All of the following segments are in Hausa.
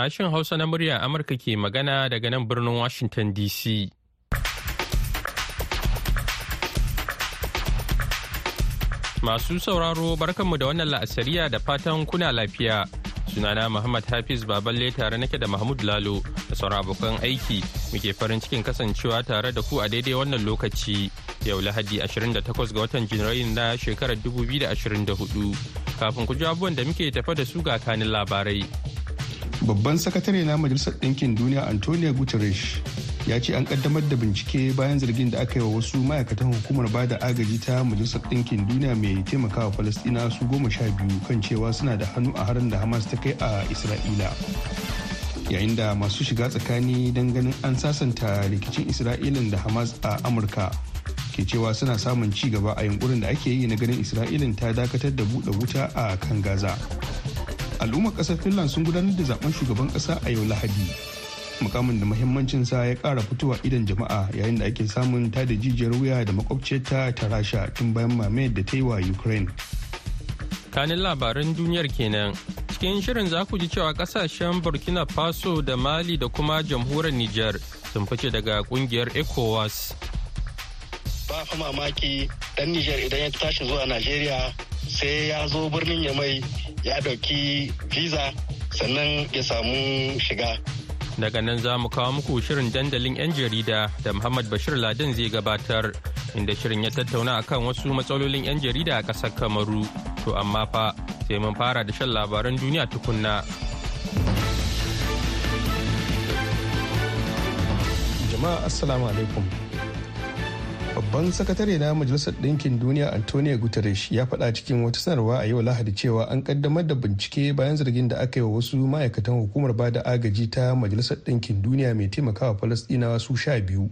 Sashen Hausa na murya Amurka ke magana daga nan birnin Washington DC. Masu sauraro barkanmu da wannan la'asariya da fatan kuna lafiya. Sunana Muhammad Hafiz Baballe tare nake da Mahmud Lalo da sauran abokan aiki muke farin cikin kasancewa tare da ku a daidai wannan lokaci. Yau Lahadi 28 ga watan Janairu na shekarar 2024. Kafin ku ji abubuwan da muke tafa da su ga kanin labarai. Babban sakatare na majalisar ɗinkin duniya antonio guterres ya ce an kaddamar da bincike bayan zargin da aka yi wa wasu ma'aikatan hukumar ba da agaji ta majalisar ɗinkin duniya mai taimakawa falastina su goma sha biyu kan cewa suna da hannu a harin da hamas ta kai a isra'ila. Yayin da masu shiga tsakani don ganin an sasanta rikicin isra'ilan da hamas a amurka ke cewa suna samun ci gaba a yunkurin da ake yi na ganin isra'ilin ta dakatar da buɗe wuta a kan gaza. Al'ummar ƙasar finland sun gudanar da zaɓen shugaban kasa a yau lahadi. Mukamin da muhimmancin sa ya kara fitowa idan jama'a yayin da ake samun ta da jijiyar wuya da makwabciyarta ta rasha tun bayan mamayar da ta yi wa ukraine. Kanin labaran duniyar kenan. Cikin shirin za ku ji cewa ƙasashen burkina faso da mali da kuma jamhuriyar niger sun fice daga ƙungiyar ecowas. Ba fa mamaki dan niger idan ya tashi zuwa najeriya sai ya zo birnin yamai ya ɗauki visa sannan ya samu shiga. Daga nan za mu kawo muku shirin dandalin 'yan jarida da muhammad bashir ladin zai gabatar inda shirin ya tattauna akan wasu matsalolin 'yan jarida a ƙasar kamaru. To amma fa sai mun fara da shan labaran duniya tukunna. Jama'a assalamu alaikum. Babban sakatare na majalisar ɗinkin duniya antonio guterres ya faɗa cikin wata sanarwa a yau lahadi cewa an kaddamar da bincike bayan zargin da aka yi wa wasu ma'aikatan hukumar ba da agaji ta majalisar ɗinkin duniya mai taimakawa falastinawa su sha biyu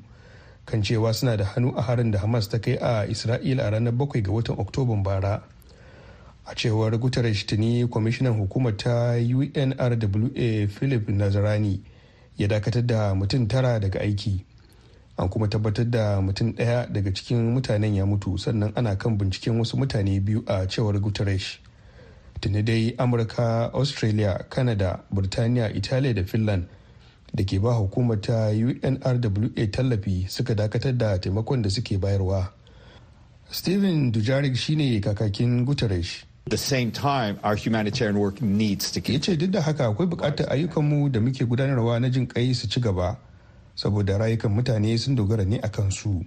kan cewa suna da hannu a harin da hamas ta kai a isra'ila a ranar bakwai ga watan oktoban bara. A cewar guterres tuni kwamishinan hukumar ta unrwa philip nazarani ya dakatar da mutum tara daga aiki. An kuma tabbatar da mutum ɗaya daga cikin mutanen ya mutu sannan ana kan binciken wasu mutane biyu a cewar guterres. Tuni dai amurka australia canada burtaniya italiya da finland da ke ba hukumar ta unrwa tallafi suka dakatar da taimakon da suke bayarwa. Steven dujarik shine kakakin guterres. The same time our humanitarian work needs to ya ce duk da haka akwai buƙatar ayyukanmu da muke gudanarwa na jin kai su ci gaba. Saboda rayukan mutane sun dogara ne a kansu.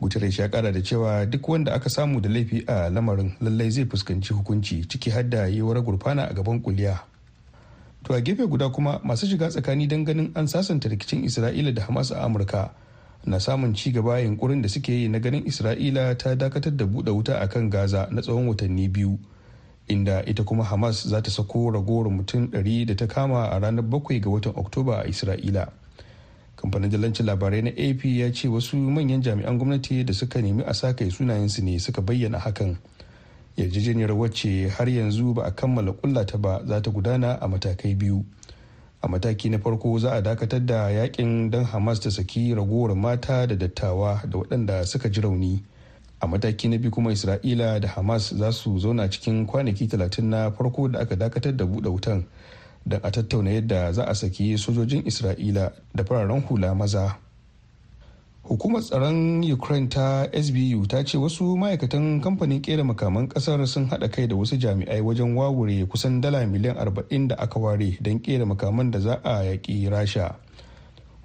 Guterres ya kara da cewa duk wanda aka samu da laifi a lamarin lallai zai fuskanci hukunci ciki har da yiwuwar gurfana a gaban kuliya. To a gefe guda kuma masu shiga tsakani don ganin an sasanta rikicin isra'ila da hamas a amurka na samun ci gaba yunkurin da suke yi na ganin isra'ila ta dakatar da buɗe wuta a kan gaza na tsawon watanni biyu inda ita kuma hamas za ta sako ragowar mutum 100 da ta kama a ranar 7 ga watan oktoba a isra'ila. Kamfanin dalancin labarai na ap ya ce wasu manyan jami'an gwamnati da suka nemi a saka sunayensu ne suka bayyana hakan. Yarjejeniyar wacce har yanzu ba a kammala kullata ba za ta gudana a matakai biyu. A mataki na farko za a dakatar da yaƙin don hamas ta saki ragowar mata da dattawa da waɗanda suka ji rauni. A mataki na biyu kuma isra'ila da hamas za su zauna cikin kwanaki talatin na farko da aka dakatar da buɗe wutan. Don a tattauna yadda za a saki sojojin isra'ila da fararen hula maza. Hukumar tsaron ukraine ta sbu ta ce wasu ma'aikatan kamfanin kera makaman ƙasar sun hada kai da wasu jami'ai wajen wawure kusan dala miliyan 40 da aka ware don kera makaman da za a yaƙi rasha.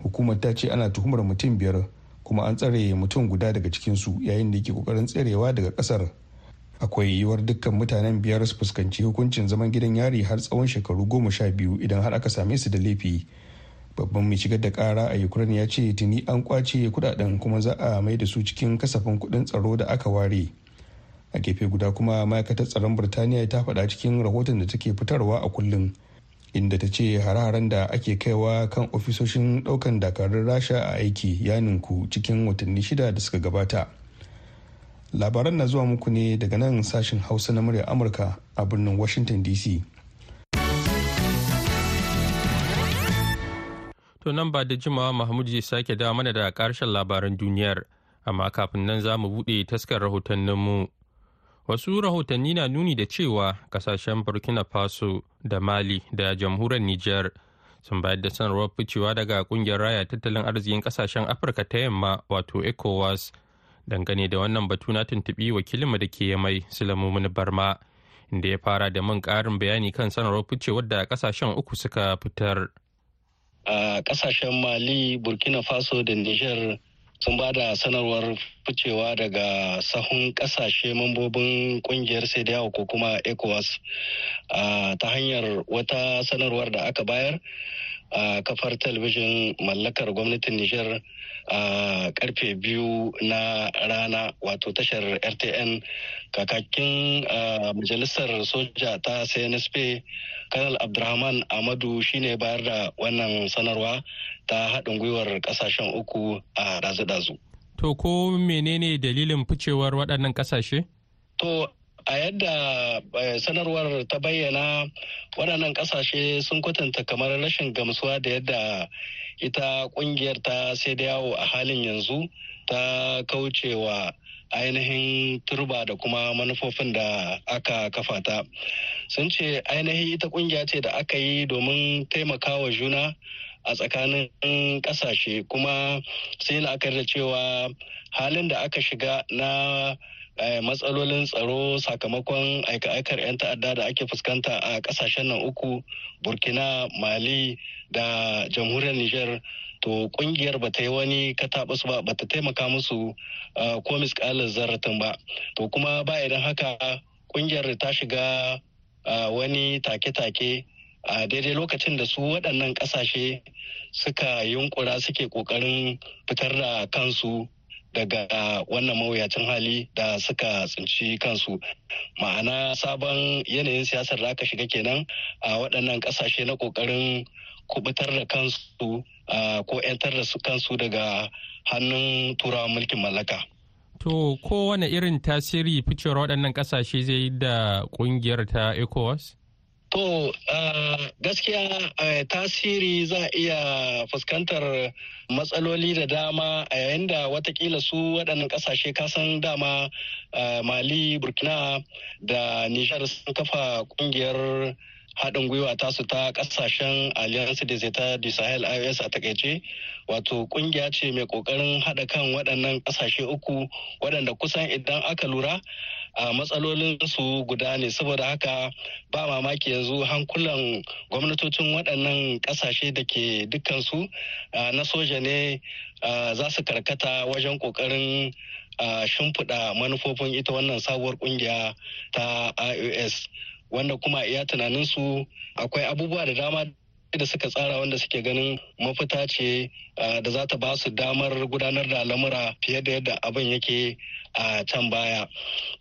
Hukumar ta ce ana tuhumar mutum biyar kuma an tsare mutum guda daga cikinsu yayin da yake ƙoƙarin tserewa daga ƙasar akwai yiwuwar dukkan mutanen biyar su fuskanci hukuncin zaman gidan yari har tsawon shekaru goma sha biyu idan har aka same su da laifi. Babban mai shigar da kara a ukraine ya ce tuni an ƙwace kuɗaɗen kuma za a mai da su cikin kasafin kuɗin tsaro da aka ware. A gefe guda kuma ma'aikatar tsaron birtaniya ta faɗa cikin rahoton da take fitarwa a kullum inda ta ce hare-haren da ake kaiwa kan ofisoshin ɗaukan dakarun rasha a aiki ya ninku cikin watanni shida da suka gabata. Labaran na zuwa muku ne daga nan sashen hausa na murya amurka a birnin washington dc to nan ba da jimawa mahmud zai sake dawo mana da ƙarshen labaran duniyar amma kafin nan za mu buɗe taskar rahotanninmu. Wasu rahotanni na nuni da cewa ƙasashen burkina faso da mali da jamhuriyar niger sun bayar da sanarwar ficewa daga ƙungiyar raya tattalin arzikin ƙasashen afirka ta yamma wato ecowas dangane da wannan batu na tuntuɓi wakilinmu da ke mai silamumin barma inda ya fara da man ƙarin bayani kan sanarwar ficewar da ƙasashen uku suka fitar. A ƙasashen mali burkina faso da niger sun ba da sanarwar ficewa daga sahun ƙasashe mambobin ƙungiyar yawo ko kuma ecowas. Ta hanyar wata sanarwar da aka bayar a kafar talabijin mallakar gwamnatin nijar a ƙarfe biyu na rana wato tashar rtn kakakin majalisar soja ta cnsp kanal abdurrahman amadu shine bayar da wannan sanarwa ta haɗin gwiwar ƙasashen uku a dazu-dazu. To ko menene dalilin ficewar waɗannan ƙasashe? To a yadda sanarwar ta bayyana waɗannan ƙasashe sun kwatanta kamar rashin gamsuwa da yadda ita ƙungiyar ta sai da yawo a halin yanzu ta kaucewa ainihin turba da kuma manufofin da aka kafa ta. Sun ce ainihin ita ƙungiya ce da aka yi domin taimakawa juna a tsakanin ƙasashe kuma sai la'akari da cewa halin da aka shiga na matsalolin tsaro sakamakon aika-aikar 'yan ta'adda da ake fuskanta a ƙasashen nan uku burkina mali da jamhuriyar niger to ƙungiyar ba ta yi wani katabus ba ba ta taimaka musu ko miskalin zaratin ba. To kuma ba idan haka ƙungiyar ta shiga wani take-take a daidai lokacin da su waɗannan ƙasashe suka yunkura suke ƙoƙarin fitar da kansu. Daga wannan mawuyacin hali da suka tsinci kansu ma'ana sabon yanayin siyasar da aka shiga kenan a waɗannan ƙasashe na ƙoƙarin kuɓutar da kansu ko 'yantar da su kansu daga hannun turawan mulkin mallaka. To kowane irin tasiri ficewar waɗannan ƙasashe zai yi da ƙungiyar ta ECOWAS? To gaskiya tasiri za a iya fuskantar matsaloli da dama a yayin da wataƙila su waɗannan ƙasashe kasan dama Mali, Burkina da Nijar sun kafa ƙungiyar haɗin gwiwa tasu ta ƙasashen Alliance des Etats du Sahel IOS a taƙaice. Wato ƙungiya ce mai ƙoƙarin haɗa kan waɗannan ƙasashe uku waɗanda kusan idan aka lura a matsalolin su guda ne. Saboda haka ba mamaki yanzu hankulan gwamnatocin waɗannan ƙasashe da ke dukkansu na soja ne za su karkata wajen ƙoƙarin shimfiɗa manufofin ita wannan sabuwar ƙungiya ta ios wanda kuma iya tunaninsu akwai abubuwa da dama da suka tsara wanda suke ganin mafita ce da za ta ba su damar gudanar da lamura fiye da yadda abin yake a can baya.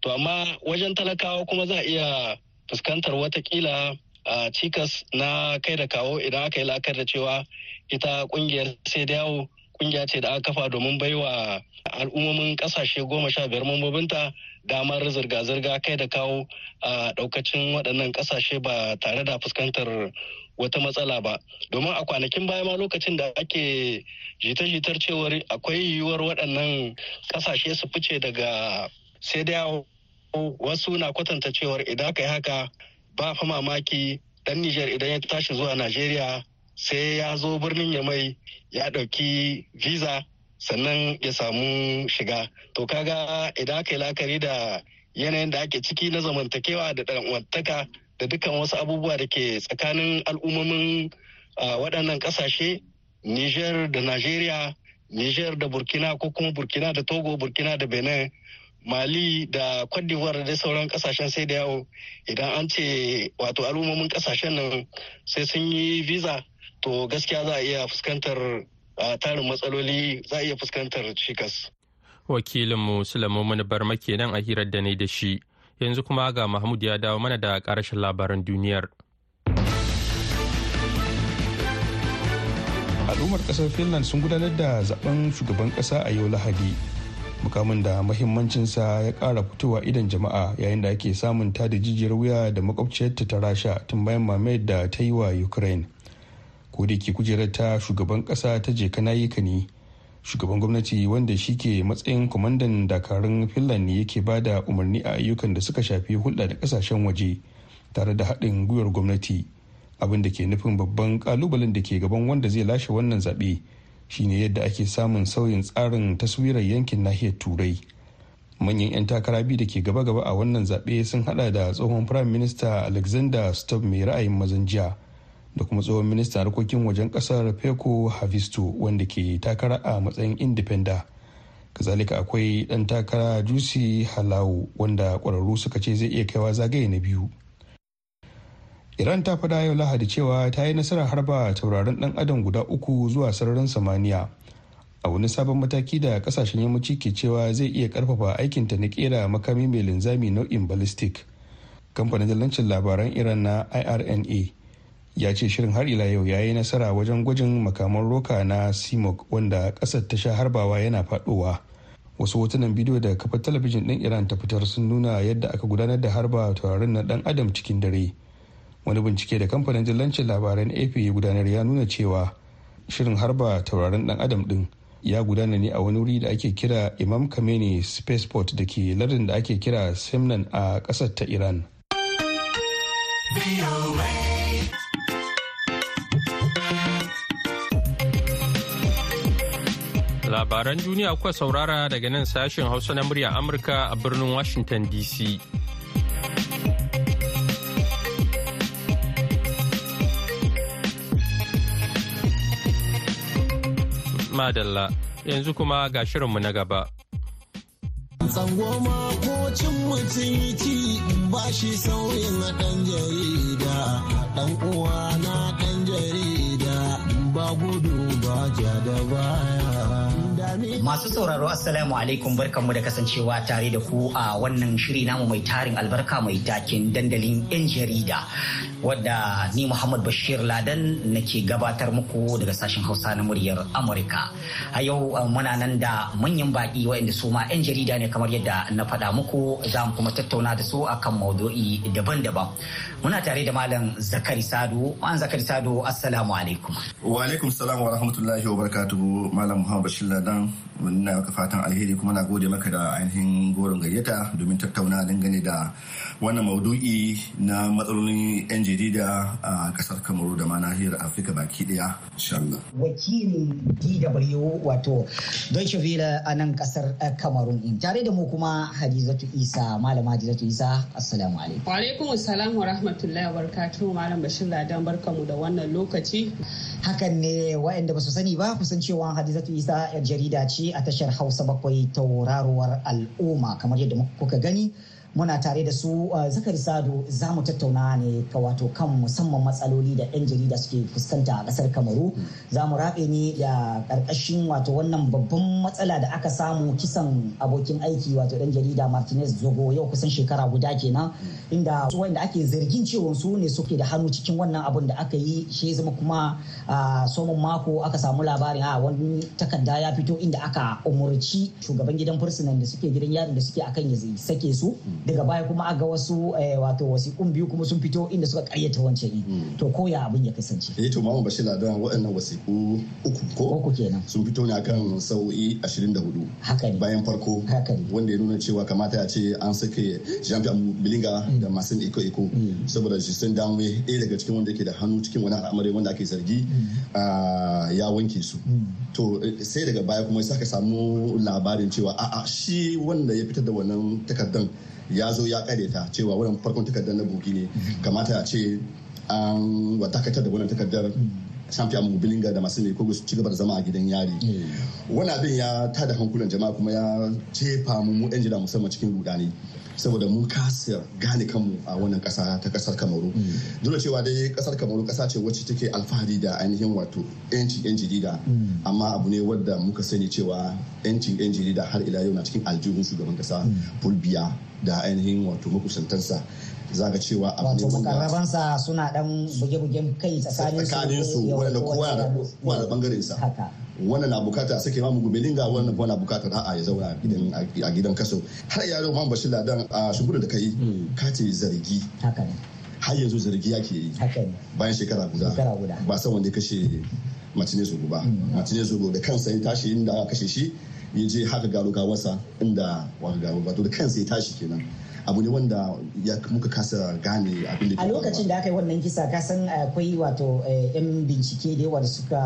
To amma wajen talakawa kuma za a iya fuskantar wataƙila a cikas na kai da kawo idan aka yi la'akar da cewa ita ƙungiyar sai da yawo ƙungiya ce da aka kafa domin baiwa al'ummomin ƙasashe goma sha biyar mambobinta damar zirga-zirga kai da kawo a daukacin waɗannan ƙasashe ba tare da fuskantar wata matsala ba. Domin a kwanakin baya ma lokacin da ake jita-jitar cewar akwai yiwuwar waɗannan ƙasashe su fice daga sai da wasu na kwatanta cewar idan aka yi haka ba fa mamaki dan Nijar idan ya tashi zuwa Najeriya sai ya zo birnin Yamai ya ɗauki visa sannan ya samu shiga. To kaga idan aka yi la'akari da yanayin da ake ciki na zamantakewa da ɗan'uwantaka da dukkan wasu abubuwa da ke tsakanin al'ummomin waɗannan ƙasashe Nijar da Najeriya, Nijar da Burkina ko kuma Burkina da Togo, Burkina da Benin mali da cote d'ivoire da sauran ƙasashen sai da yawo idan an ce wato al'ummomin ƙasashen nan sai sun yi visa to gaskiya za a iya fuskantar tarin matsaloli za a iya fuskantar cikas. Wakilinmu sulamu barma kenan a hirar da ne da shi. Yanzu kuma ga mahmud ya dawo mana da karashin labaran duniyar. Al'ummar ƙasar finland sun gudanar da zaɓen shugaban kasa a yau lahadi. Mukamin da mahimmancinsa ya kara fitowa idan jama'a yayin da ake samun ta da jijiyar wuya da makwabciyarta ta rasha tun bayan mamayar da ta yi wa ukraine. Ko da ke kujerar ta shugaban kasa ta je kana yi ne. Shugaban gwamnati wanda shi ke matsayin kwamandan dakarun finland ne yake ba da umarni a ayyukan da suka shafi hulɗa da ƙasashen waje tare da haɗin gwiwar gwamnati. Abin da ke nufin babban kalubalen da ke gaban wanda zai lashe wannan zaɓe shine yadda ake samun sauyin tsarin taswirar yankin nahiyar turai. Manyan 'yan takara biyu da ke gaba-gaba a wannan zaɓe sun hada da tsohon prime minister alexander stubb mai ra'ayin mazan jiya. Da kuma tsohon ministan harkokin wajen ƙasar peko havisto wanda ke takara a matsayin independa kazalika akwai dan takara jusi halawu wanda kwararru suka ce zai iya kaiwa zagaye na biyu. Iran ta faɗa yau lahadi cewa ta yi nasarar harba tauraron dan adam guda uku zuwa sararin samaniya. A wani sabon mataki da ƙasashen yammaci ke cewa zai iya ƙarfafa aikinta na kera makami mai linzami nau'in ballistic. Kamfanin dalancin labaran iran na irna ya ce shirin har ila yau ya yi nasara wajen gwajin makaman roka na simok wanda ƙasar ta sha harbawa yana fadowa wasu hotunan bidiyo da kafar talabijin ɗin iran ta fitar sun nuna yadda aka gudanar da harba taurarin na dan adam cikin dare. Wani bincike da kamfanin dillancin labaran ap ya gudanar ya nuna cewa shirin harba taurarin dan adam din ya gudana ne a wani wuri da ake kira imam kameni spaceport da ke lardin da ake kira semnan a ƙasar ta iran. Labaran duniya kuka saurara daga nan sashen Hausa na murya Amurka a birnin Washington DC. Madalla, yanzu kuma ga shirinmu na gaba. Ba sauyin ɗan ɗan ba gudu ba ja da baya. Masu sauraro Assalamu alaikum. Barkanmu da kasancewa tare da ku a wannan shiri namu mai tarin albarka mai takin dandalin 'yan jarida. Wadda ni Muhammad Bashir Ladan nake gabatar muku daga sashen Hausa na muryar Amurka. A yau muna nan da manyan baƙi waɗanda su ma 'yan jarida ne kamar yadda na faɗa muku za mu kuma tattauna da su akan maudu'i daban-daban. Muna tare da Malam Zakari Sadu. Malam Zakari Sadu Assalamu alaikum. Wa alaikum salam wa rahmatullahi wa barakatuhu Malam Muhammad Bashir Ladan. Muna maka fatan alheri kuma na gode maka da ainihin goron gayyata domin tattauna dangane da wannan maudu'i na matsalolin 'yan jarida a ƙasar kamaru da ma nahiyar afirka baki ɗaya inshallah wakilin dw wato deutsche welle a nan ƙasar kamarun in tare da mu kuma hadizatu isa malama hadizatu isa assalamu alaikum. Wa alaikum assalam wa rahmatullahi wa barakatuhu malam bashir ladan barkamu da wannan lokaci. Hakan ne waɗanda ba su sani ba kusan cewa hadizatu isa yar jarida ce a tashar hausa bakwai tauraruwar al'umma kamar yadda kuka gani. Muna tare da su zakari sado za mu tattauna ne ka wato kan musamman matsaloli da 'yan jarida suke fuskanta a ƙasar kamaru. Za mu rabe ne da ƙarƙashin wato wannan babban matsala da aka samu kisan abokin aiki wato ɗan jarida martinez zogo yau kusan shekara guda kenan inda wanda ake zargin cewa su ne suke da hannu cikin wannan abun da aka yi shi zama kuma a somon mako aka samu labarin a wani takarda ya fito inda aka umurci shugaban gidan fursunan da suke gidan yarin da suke akan ya sake su. Daga baya kuma aga wasu wato wasiƙun biyu kuma sun fito inda suka karyata wancan to ko ya abin ya kasance? Eh to mamu bashir ladan waɗannan wasiƙu uku ko? Uku kenan. Sun fito ne akan sau'i 24 haka ne. Bayan farko haka ne. wanda ya nuna cewa kamata ya ce an sake jean pierre bilinga da masu iko iko. Saboda shi sun dawo ɗaya daga cikin wanda yake da hannu cikin wani al'amari wanda ake zargi ya wanke su. To sai daga baya kuma sai ka samu labarin cewa a'a shi wanda ya fitar da wannan takardan ya zo ya kare ta cewa wannan farkon takardar na buki ne. Kamata a ce an dakatar da wannan takardar. Champion mobilinga da masu ne ko su ci gaba da zama a gidan yari. Wani abin ya tada hankulan jama'a kuma ya jefa mu mu yan jira musamman cikin rudani. Saboda mun kasa gane kanmu a wannan kasa ta ƙasar kamaru. Dole cewa dai ƙasar kamaru kasa ce wacce take alfahari da ainihin wato yancin yan jarida. Amma abu ne wadda muka sani cewa yancin yan jarida har ila yau na cikin aljihun shugaban kasa fulbiya. Da ainihin wato makusantansa za ka cewa abu ne wanda mukarrabansa suna dan buge-bugen kai tsakanin su wanda kowa da ɓangaren sa wannan na buƙata sake mamu gubelinga wannan kuma na buƙata a'a ya zauna a gidan kaso. Har yaro man bashir ladan a shugura da kai ka ce zargi. Har yanzu zargi yake yi. Bayan shekara guda. Ba san wanda ya kashe macine zogo ba. Macine zogo da kansa ya tashi inda aka kashe shi ya je haka gano gawarsa inda wani gano ba to da kansa ya tashi kenan. Abu ne wanda ya muka kasa gane abin da a lokacin da aka yi wannan kisa ka san akwai wato yan bincike da yawa da suka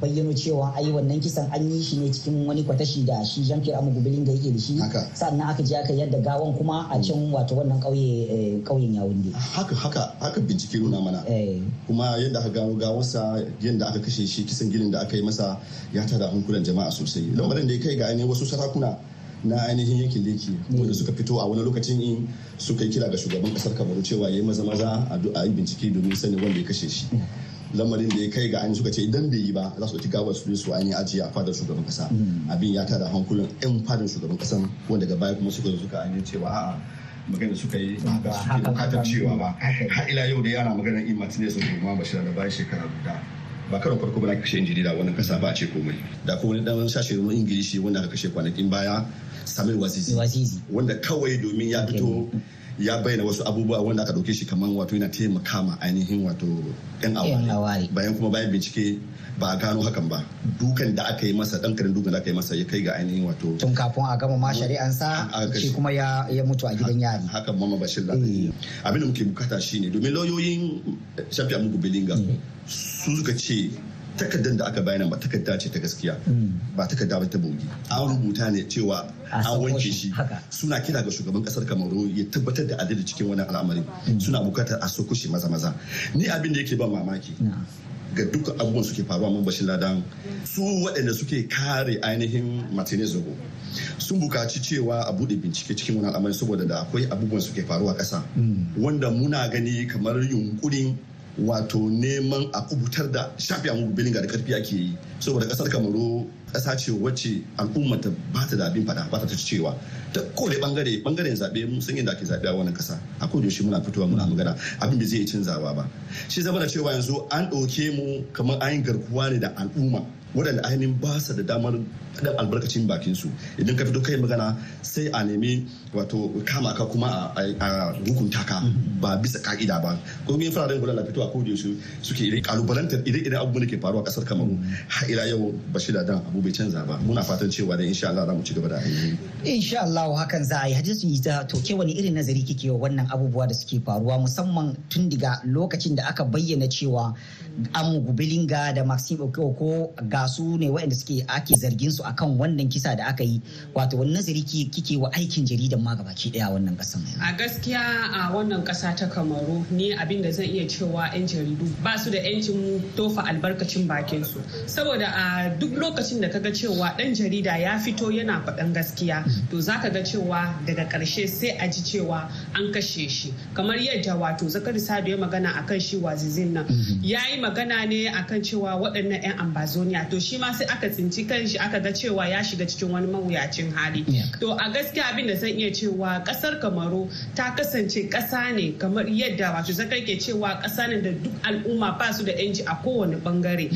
bayyano cewa ai wannan kisan an yi shi ne cikin wani kwatashi da shi jean pierre amugubilin da yake da shi. Sannan aka je aka yadda gawan kuma a can wato wannan kauye kauyen yawunde. Haka haka haka bincike nuna mana. Kuma yadda aka gano gawarsa yadda aka kashe shi kisan ginin da aka yi masa ya tada hankulan jama'a sosai. Lamarin da ya kai ga ainihin wasu sarakuna na ainihin yankin leki wanda suka fito a wani lokacin in suka yi kira ga shugaban ƙasar kamaru cewa ya yi maza maza a yi bincike domin sanin wanda ya kashe shi. Lamarin da ya kai ga ainihin suka ce idan bai yi ba za su ɗauki gawar su su ainihin ajiye a fadar shugaban kasa. Abin ya tada hankulan yan fadar shugaban kasan wanda daga baya kuma suka zo suka ainihin cewa a'a magana suka yi ba suke buƙatar cewa ba. har ila yau da yana maganar in martinez da kuma bashir da bayan shekara guda. Ba karon farko ba na kashe yan jarida wannan kasa ba a ce komai. Da kuma wani dan sashe ruwan ingilishi wanda aka kashe kwanakin baya. Samir wazizi. Wanda kawai domin ya fito ya bayyana wasu abubuwa wanda aka ɗauke shi kamar wato yana taimaka ma ainihin wato yan awari bayan kuma bayan bincike ba a gano hakan ba. Dukan da aka yi masa dan karin dukan da aka yi masa ya kai ga ainihin wato tun kafin a gama ma shari'ansa shi kuma ya mutu a gidan yari. haka mama bashir da abin da muke buƙata shine domin lauyoyin shafi amugu belinga su suka ce takardar da aka bayyana ba takarda ce ta gaskiya. Ba takarda ba ta bogi. An rubuta ne cewa an wanke shi. suna kira ga shugaban ƙasar kamaru ya tabbatar da adalci cikin wani al'amari. Suna buƙatar a soko shi maza maza. Ni abin da yake ban mamaki ga duk abubuwan suke faruwa mun bashin ladan su waɗanda suke kare ainihin martinez zogo sun buƙaci cewa a buɗe bincike cikin wani al'amari saboda da akwai abubuwan suke faruwa ƙasa. Wanda muna gani kamar yunkurin wato neman a kuɓutar da shafi a bilinga da ƙarfi ake yi. Saboda ƙasar kamaru kasa ce wacce al'umma ta ba ta da abin fada ba ta cewa. Ta ƙone ɓangare ɓangaren zaɓe mun san yadda ake zaɓe a wannan kasa. A koda yaushe muna fitowa muna magana abin da zai yi canzawa ba. Shi zama da cewa yanzu an ɗauke mu kamar an yi garkuwa ne da al'umma waɗanda ainihin ba su da damar da albarkacin bakin su idan ka fito kai magana sai a nemi wato kama ka kuma a hukunta ka ba bisa ka'ida ba. Ko yin fararen gudanar fito a kodi su suke ire kalubalantar ire ire abubuwan da ke faruwa a ƙasar kamaru? Har ila yau bashir dan abu bai canza ba. Muna fatan cewa da insha Allah za mu ci gaba da ainihin. Insha Allah hakan za a yi. Hadisu yi to ke wani irin nazari kike wa wannan abubuwa da suke faruwa musamman tun daga lokacin da aka bayyana cewa amu gubilinga da maxim ko ga su ne waɗanda suke ake zargin su akan wannan kisa da aka yi. Wato wani nazari kike wa aikin jaridan ma gabaki ɗaya wannan kasan a gaskiya a wannan kasa ta kamaru ni abin da zan iya cewa yan jaridu ba su da yancin tofa albarkacin bakin su saboda a duk lokacin da kaga cewa dan jarida ya fito yana faɗan gaskiya to zaka ga cewa daga ƙarshe sai a ji cewa an kashe shi. Kamar yadda wato zakari sadu ya magana akan shi wazizin nan ya yi magana ne akan cewa waɗannan 'yan ambazonia to shi ma sai aka tsinci kanshi aka ga cewa ya shiga cikin wani mawuyacin hali. To a gaskiya abin da zan iya cewa ƙasar kamaru ta kasance ƙasa ne kamar yadda wato zakar ke cewa ƙasa ne da duk al'umma ba su da 'yanci a kowane ɓangare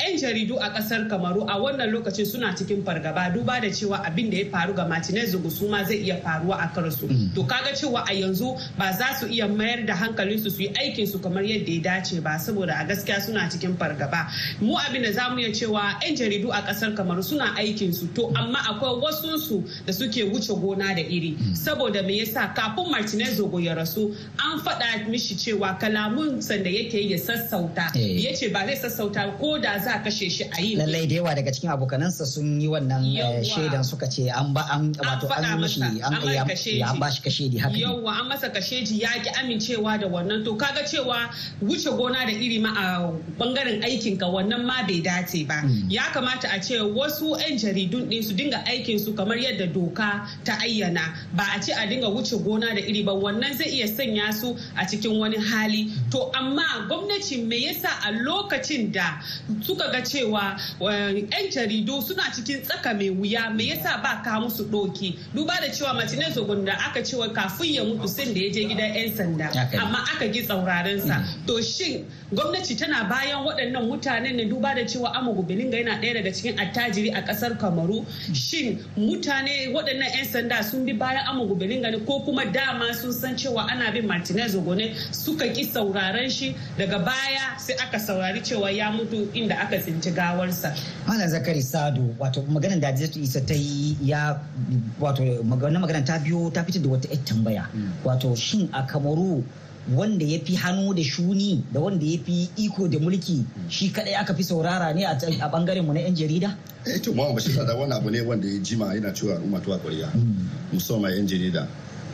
'yan jaridu a ƙasar kamaru a wannan lokacin suna cikin fargaba duba da cewa abin da ya faru ga martinez su ma zai iya faruwa a karsu to kaga cewa a yanzu ba za su iya mayar da hankalinsu su yi aikin su kamar yadda ya dace ba saboda a gaskiya suna cikin fargaba. Mu abin da za mu iya cewa 'yan jaridu a ƙasar kamaru suna aikin su. To amma akwai wasu su da suke wuce gona da iri. Saboda me yasa? Kafin martinez zogo ya rasu an faɗa mishi cewa kalamun sanda yake ya sassauta. Ya ce ba zai sassauta ko da za a kashe shi a yi. Lallai da yawa daga cikin abokanansa sun yi wannan shaidan suka ce an ba an wato an yi mishi an ba shi kashedi haka yawa an masa kasheji ya ki amincewa da wannan. To kaga cewa wuce gona da iri ma a ɓangaren aikin ka wannan ma bai dace ba. Ya kamata a ce wasu 'yan jaridun din su dinga aikin su kamar yadda doka ta ayyana. Ba a ce a dinga wuce gona da iri ba wannan zai iya sanya su a cikin wani hali. To amma gwamnati me yasa a lokacin da suka ga cewa 'yan jaridu suna cikin tsaka mai wuya me yasa ba ka musu doki duba da cewa Martinez Ogun da aka cewa kafin ya mutu sai da ya je gidan 'yan sanda amma aka gi tsauraran sa to shin gwamnati tana bayan waɗannan mutanen ne? Duba da cewa Amugu Belinga yana ɗaya daga cikin attajiri a ƙasar Kamaru. Shin mutane waɗannan 'yan sanda sun bi bayan Amugu Belinga ne ko kuma dama sun san cewa ana bin Martinez Ogun ne suka ki sauraron shi. Daga baya sai aka saurari cewa ya mutu inda aka tsinci gawarsa. Malam Zakari Sado wato maganar da Hadiza Isa ta yi ya wato maganar ta biyo ta fitar da wata yar tambaya. Wato shin a Kamaru wanda ya fi hannu da shuni da wanda ya fi iko da mulki shi kadai aka fi saurara ne a ɓangaren mu na 'yan jarida? eh to mawa bashir da wani abu ne wanda ya jima yana cewa al'umma tuwa kwariya musamman 'yan jarida.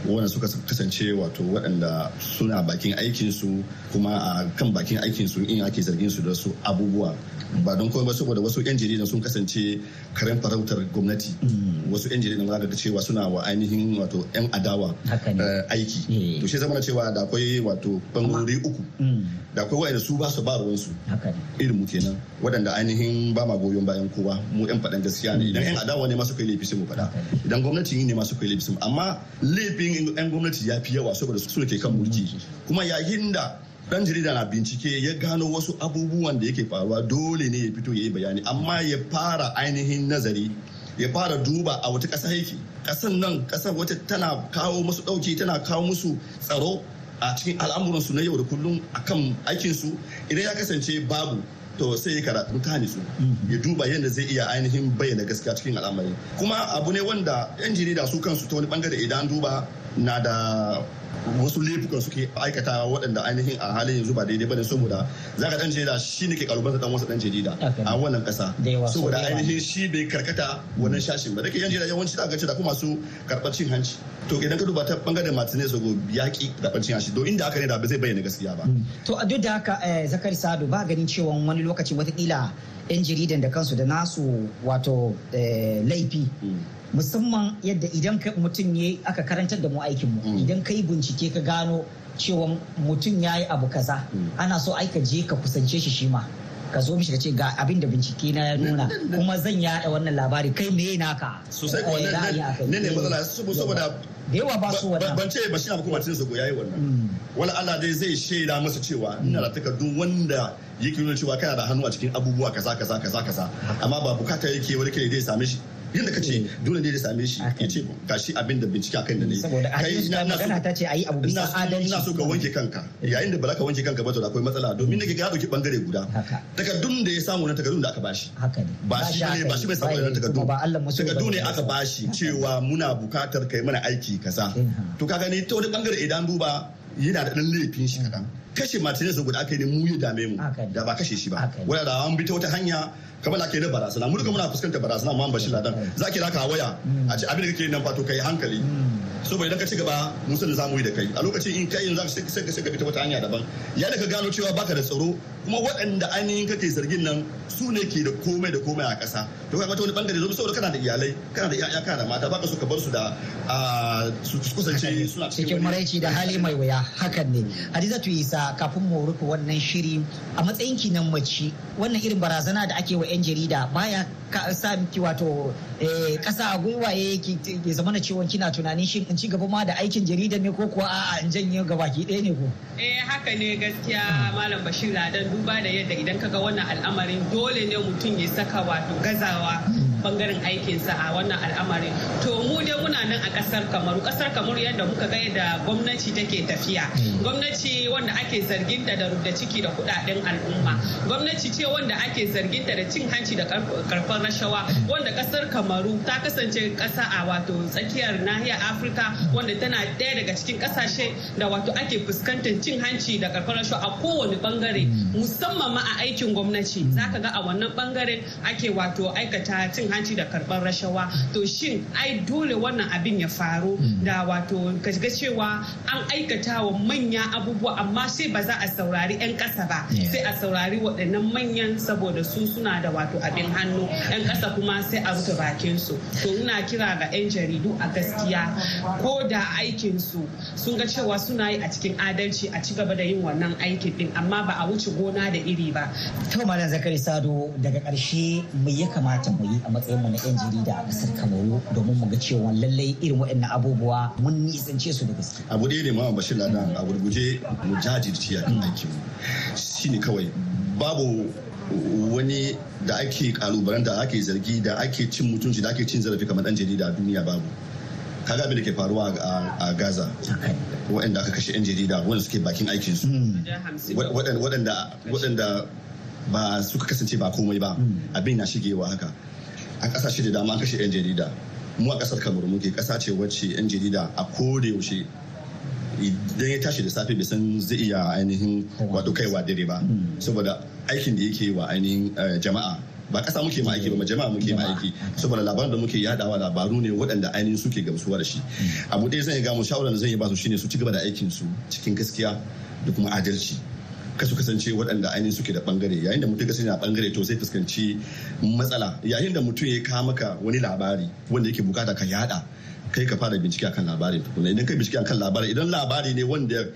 Wanda suka kasance wato waɗanda suna bakin aikinsu kuma a kan bakin aikinsu in ake zargin su da su abubuwa. Ba don kuma saboda wasu 'yan jaridan sun kasance karen farautar gwamnati. Wasu 'yan jaridan za ga cewa suna wa ainihin wato 'yan adawa aiki. To shi zama cewa da akwai wato bangarori uku. Da akwai waɗanda su ba su ba ruwansu. Irin mu kenan. Waɗanda ainihin ba ma goyon bayan kowa mu 'yan faɗan gaskiya ne. Idan 'yan adawa ne masu kai laifi sai mu faɗa. Idan gwamnati ne masu kai laifi amma laifin 'yan gwamnati ya fi yawa saboda su ke kan mulki. Kuma yayin da dan jarida na bincike ya gano wasu abubuwan da yake faruwa dole ne ya fito ya yi bayani. Amma ya fara ainihin nazari ya fara duba a wata ƙasa yake. Ƙasan nan ƙasar wata tana kawo musu ɗauki tana kawo musu tsaro a cikin al'amuransu na yau da kullum akan aikinsu idan ya kasance babu to sai ya karatu ta su ya duba yadda zai iya ainihin bayyana gaskiya cikin al'amari. Kuma abu ne wanda yan jarida su kansu ta wani ɓangare idan duba na da wasu laifukan suke aikata waɗanda ainihin a halin yanzu ba daidai ba ne saboda za ka dan jarida shi ne ke kalubar dan wasu dan jarida a wannan ƙasa. Saboda ainihin shi bai karkata wannan shashin ba. Da ke yan jarida yawanci da gace da kuma su karɓar cin hanci. To idan ka duba ta ɓangaren martinez go yaƙi karɓar cin hanci. To inda haka ne da ba zai bayyana gaskiya ba. To a duk da haka zakari sado ba ganin cewa wani lokaci wataƙila yan jaridan da kansu da nasu wato laifi musamman yadda idan mutum ya aka karantar da mu aikin mu. Idan ka yi bincike ka gano cewa mutum ya yi abu kaza ana so aika je ka kusance shi shi ma ka zo mishi ka ce ga abin da bincike na ya nuna kuma zan yada wannan labari. Kai me naka? Sosai ko ne ne matsala. Saboda da yawa ba su wannan ban ce ba shi na kuma tun zago yayi wannan. Wala Allah dai zai shaida masa cewa ina da takardun wanda yake nuna cewa kana da hannu a cikin abubuwa kaza kaza kaza kaza. Amma ba buƙata yake wani kai dai same shi. Yadda ka ce dole ne da same shi ya ce ga shi abin da bincike akan da ne. Saboda kai magana ta ce ayi abu bisa adalci. ina so ka wanke kanka. Yayin da ba za ka wanke kanka ba to akwai matsala. Domin nake ga ɗauki ɓangare guda. Takardun da ya samu na takardun da aka bashi ba shi. Ne. Ba shi bai samu wannan takardun takardu. ne aka bashi cewa muna buƙatar kai mana aiki kaza. To ka gani ta wani ɓangare idan duba yana da dan laifin shi kadan kashe martinez guda aka yi ne mu ya dame mu. Da ba kashe shi ba. Wanda da an bi ta wata hanya kamar da ke da barazana. Mu duka muna fuskantar barazana mu bashi ladan. Za ki raka waya a ce abin da kake nan fato kai hankali. Saboda idan ka ci gaba mun san za mu yi da kai. A lokacin in kai yanzu sai ka sai ka bi ta wata hanya daban. Ya da ka gano cewa baka da tsaro kuma waɗanda ainihin kake zargin nan su ne ke da komai da komai a ƙasa. To kaga ta wani ɓangare zo saboda kana da iyalai kana da iyaya kana da mata baka so ka bar su da su kusance suna cikin maraici da hali mai wuya. Hakan ne. Hadizatu isa kafin mu rufe wannan shiri. A matsayin ki nan mace wannan irin barazana da ake wa 'yan jarida baya sa miki wato kasa a gwiwa ya zama na cewa kina tunanin shin in ci gaba ma da aikin jarida ne ko kuwa a'a in janye gabaki ɗaya ne ko? Eh haka ne gaskiya malam bashir. Ladan duba da yadda idan kaga wannan al'amarin dole ne mutum ya saka wato gazawa. Ɓangaren aikinsa a wannan al'amarin. To mu dai muna nan a ƙasar kamaru. Kasar kamaru yadda muka ga yadda gwamnati take tafiya. Gwamnati wanda ake zarginta da rubda ciki da kuɗaɗen al'umma. Gwamnati ce wanda ake zarginta da cin hanci da karfar rashawa. Wanda ƙasar kamaru ta kasance kasa a wato tsakiyar nahiyar afirka wanda tana ɗaya daga cikin ƙasashe da wato ake fuskantar cin hanci da karfar rashawa a kowane ɓangare. Musamman ma a aikin gwamnati. Zaka ga a wannan ɓangare ake wato aikata cin hanci da karɓar rashawa. To shin ai dole wannan abin ya faru? Da wato ga cewa an aikata wa manya abubuwa amma sai ba za a saurari 'yan ƙasa ba. Sai a saurari waɗannan manyan saboda su suna da wato abin hannu. 'yan ƙasa kuma sai a rufe bakin su to ina kira ga 'yan jaridu a gaskiya ko da aikin su sun ga cewa suna yi a cikin adalci a ci gaba da yin wannan aikin din amma ba a wuce gona da iri ba. To Malam Zakari Sado daga ƙarshe me ya kamata mu yi a matsayinmu na 'yan jarida a ƙasar kamaru domin mu ga cewa lallai irin waɗannan abubuwa mun nisance su da gaske. abu ɗaya ne ma bashir ladan a gurguje mu jajirce a kan aikinmu. Shine kawai babu wani da ake kalubalen da ake zargi da ake cin mutunci da ake cin zarafi kamar dan jarida a duniya babu. Kaga abin da ke faruwa a gaza waɗanda aka kashe 'yan jarida wanda suke bakin aikinsu. Waɗanda ba suka kasance ba komai ba. Abin na shigewa haka. A ƙasashe da dama kashe 'yan jarida. Mu a ƙasar kamaru muke kasa ce wacce 'yan jarida a koda yaushe idan ya tashi da safe bai san zai iya ainihin wato kaiwa dare ba. Saboda aikin da yake wa ainihin jama'a ba kasa muke ma aiki ba jama'a muke ma aiki. Saboda labaran da muke yadawa labaru ne waɗanda ainihin suke gamsuwa da shi. Abu ɗaya zan ga mu shawarar da zan yi ba su shine su ci gaba da aikin su cikin gaskiya da kuma adalci. Ka su kasance waɗanda ainihin suke da ɓangare yayin da mutum kasance na ɓangare to sai fuskanci matsala. Yayin da mutum ya kawo maka wani labari wanda yake buƙata ka yada kai ka fara bincike akan labarin tukuna idan kai bincike akan labarin idan labari ne wanda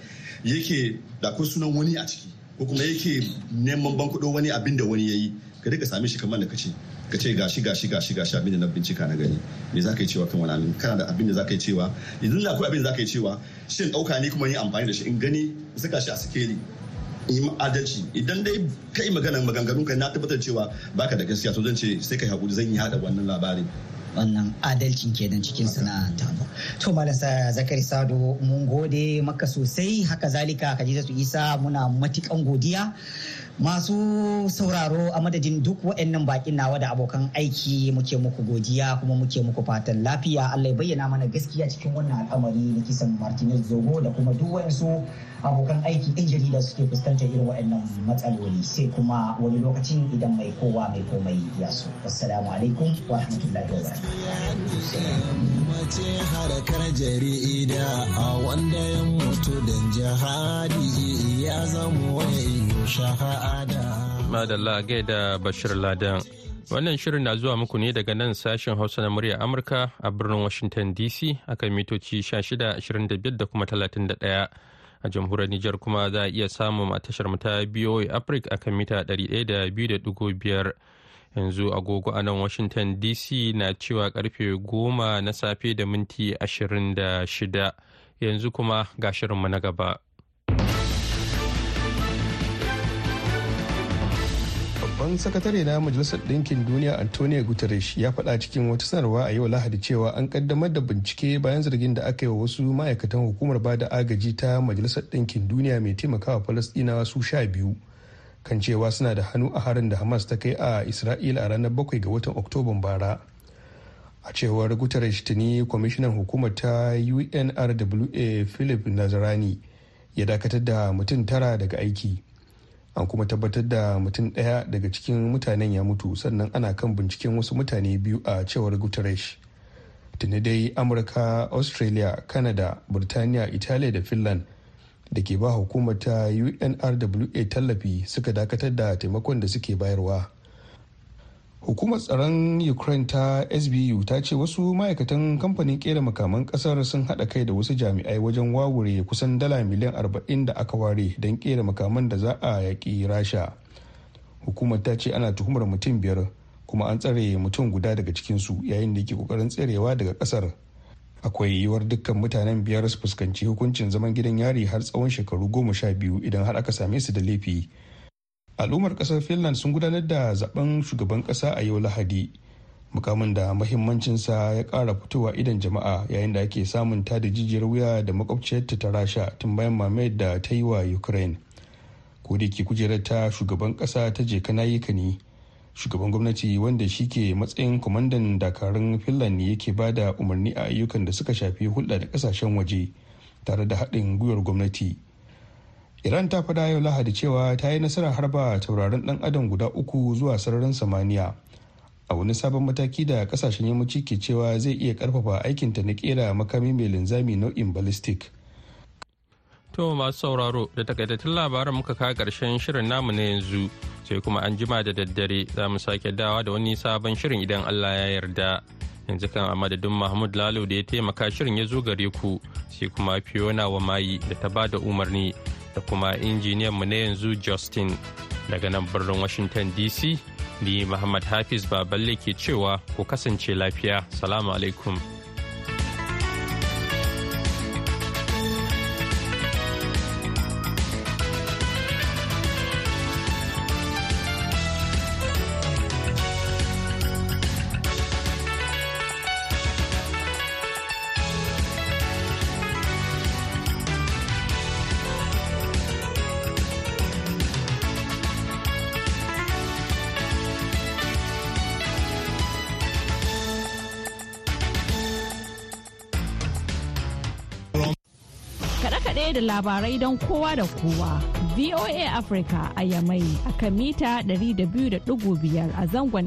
yake da akwai sunan wani a ciki ko kuma yake neman bankudo wani abin da wani ya yi ka riƙa same shi kamar da kace ka ce gashi gashi gashi gashi abin da na bincika na gani. Me za ka yi cewa kan wani abin? Kana da abin da za ka yi cewa? Idan da akwai abin da za ka yi cewa shin ɗauka ne kuma yi amfani da shi in gani saka shi a sikeli yi adalci. Idan dai kai magana maganganun ka na tabbatar cewa baka da gaskiya to zan ce sai kai haƙuri zan yi hada wannan labarin. Wannan adalcin kenan cikin sana'anta to malasa zakari sado mun gode maka sosai. Haka zalika khadijatu isa muna matukan godiya. Masu sauraro a madadin duk waɗannan bakin nawa da abokan aiki muke muku godiya kuma muke muku fatan lafiya. Allah ya bayyana mana gaskiya cikin wannan al'amari na kisan Martinez Zogo da kuma duk waɗansu abokan aiki ɗin jarida suke fuskantar irin waɗannan matsaloli. Sai kuma wani lokacin idan mai kowa mai komai ya so. Assalamu alaikum wa rahmatullahi wa mace harkar jarida a wanda ya mutu don jihadi ya zama wani shahada madalla gaida bashir ladan. Wannan shirin na zuwa muku ne daga nan sashen hausa na murya amurka a birnin washington dc akan mitoci 16 25 da kuma 31 a jamhuriyar Nijar kuma za a iya samun a tashar ta BOA Africa akan mita 102.5 yanzu agogo a nan Washington DC na cewa ƙarfe goma na safe da minti 26 yanzu kuma ga shirinmu na gaba. Babban sakatare na majalisar ɗinkin duniya antonio guterres ya faɗa cikin wata sanarwa a yau lahadi cewa an kaddamar da bincike bayan zargin da aka yi wa wasu ma'aikatan hukumar ba da agaji ta majalisar ɗinkin duniya mai taimakawa falastinawa su sha biyu kan cewa suna da hannu a harin da hamas ta kai a isra'ila a ranar bakwai ga watan oktoban bara. A cewar guterres tuni kwamishinan hukumar ta unrwa philip nazarani ya dakatar da mutum tara daga aiki. An kuma tabbatar da mutum ɗaya daga cikin mutanen ya mutu sannan ana kan binciken wasu mutane biyu a cewar guterres. Tuni dai amurka australia canada burtaniya italiya da finland da ke ba hukumar ta unrwa tallafi suka dakatar da taimakon da suke bayarwa. Hukumar tsaron ukraine ta sbu ta ce wasu ma'aikatan kamfanin kera makaman ƙasar sun hada kai da wasu jami'ai wajen wawure kusan dala miliyan 40 da aka ware don kera makaman da za a yaƙi rasha. Hukumar ta ce ana tuhumar mutum biyar kuma an tsare mutum guda daga cikinsu yayin da yake ƙoƙarin tserewa daga ƙasar akwai yiwuwar dukkan mutanen biyar su fuskanci hukuncin zaman gidan yari har tsawon shekaru goma sha biyu idan har aka same su da laifi. Al'ummar ƙasar finland sun gudanar da zaɓen shugaban kasa a yau lahadi. Mukamin da mahimmancinsa ya kara fitowa idan jama'a yayin da ake samun ta da jijiyar wuya da makwabciyarta ta rasha tun bayan mamayar da ta yi wa ukraine. Ko da ke kujerar ta shugaban kasa ta je kana yi ne shugaban gwamnati wanda shi ke matsayin kwamandan dakarun finland ne yake ba da umarni a ayyukan da suka shafi hulɗa da ƙasashen waje tare da haɗin gwiwar gwamnati. Iran ta faɗa yau lahadi cewa ta yi nasarar harba tauraron dan adam guda uku zuwa sararin samaniya. A wani sabon mataki da ƙasashen yammaci ke cewa zai iya ƙarfafa aikinta na kera makami mai linzami nau'in ballistic. To masu sauraro da takaitattun labaran muka kawo ƙarshen shirin namu na yanzu sai kuma an jima da daddare za mu sake dawa da wani sabon shirin idan Allah ya yarda. Yanzu kan a madadin Mahmud Lalo da ya taimaka shirin ya zo gare ku sai kuma Fiona wa mayi da ta ba da umarni. Da kuma injiniyanmu na yanzu Justin daga nan birnin Washington DC ni Muhammad Hafiz Baballe ke cewa ku kasance lafiya. Salamu alaikum. Labarai don kowa da kowa. VOA Africa a Yamai a kan mita 200.5 a zangon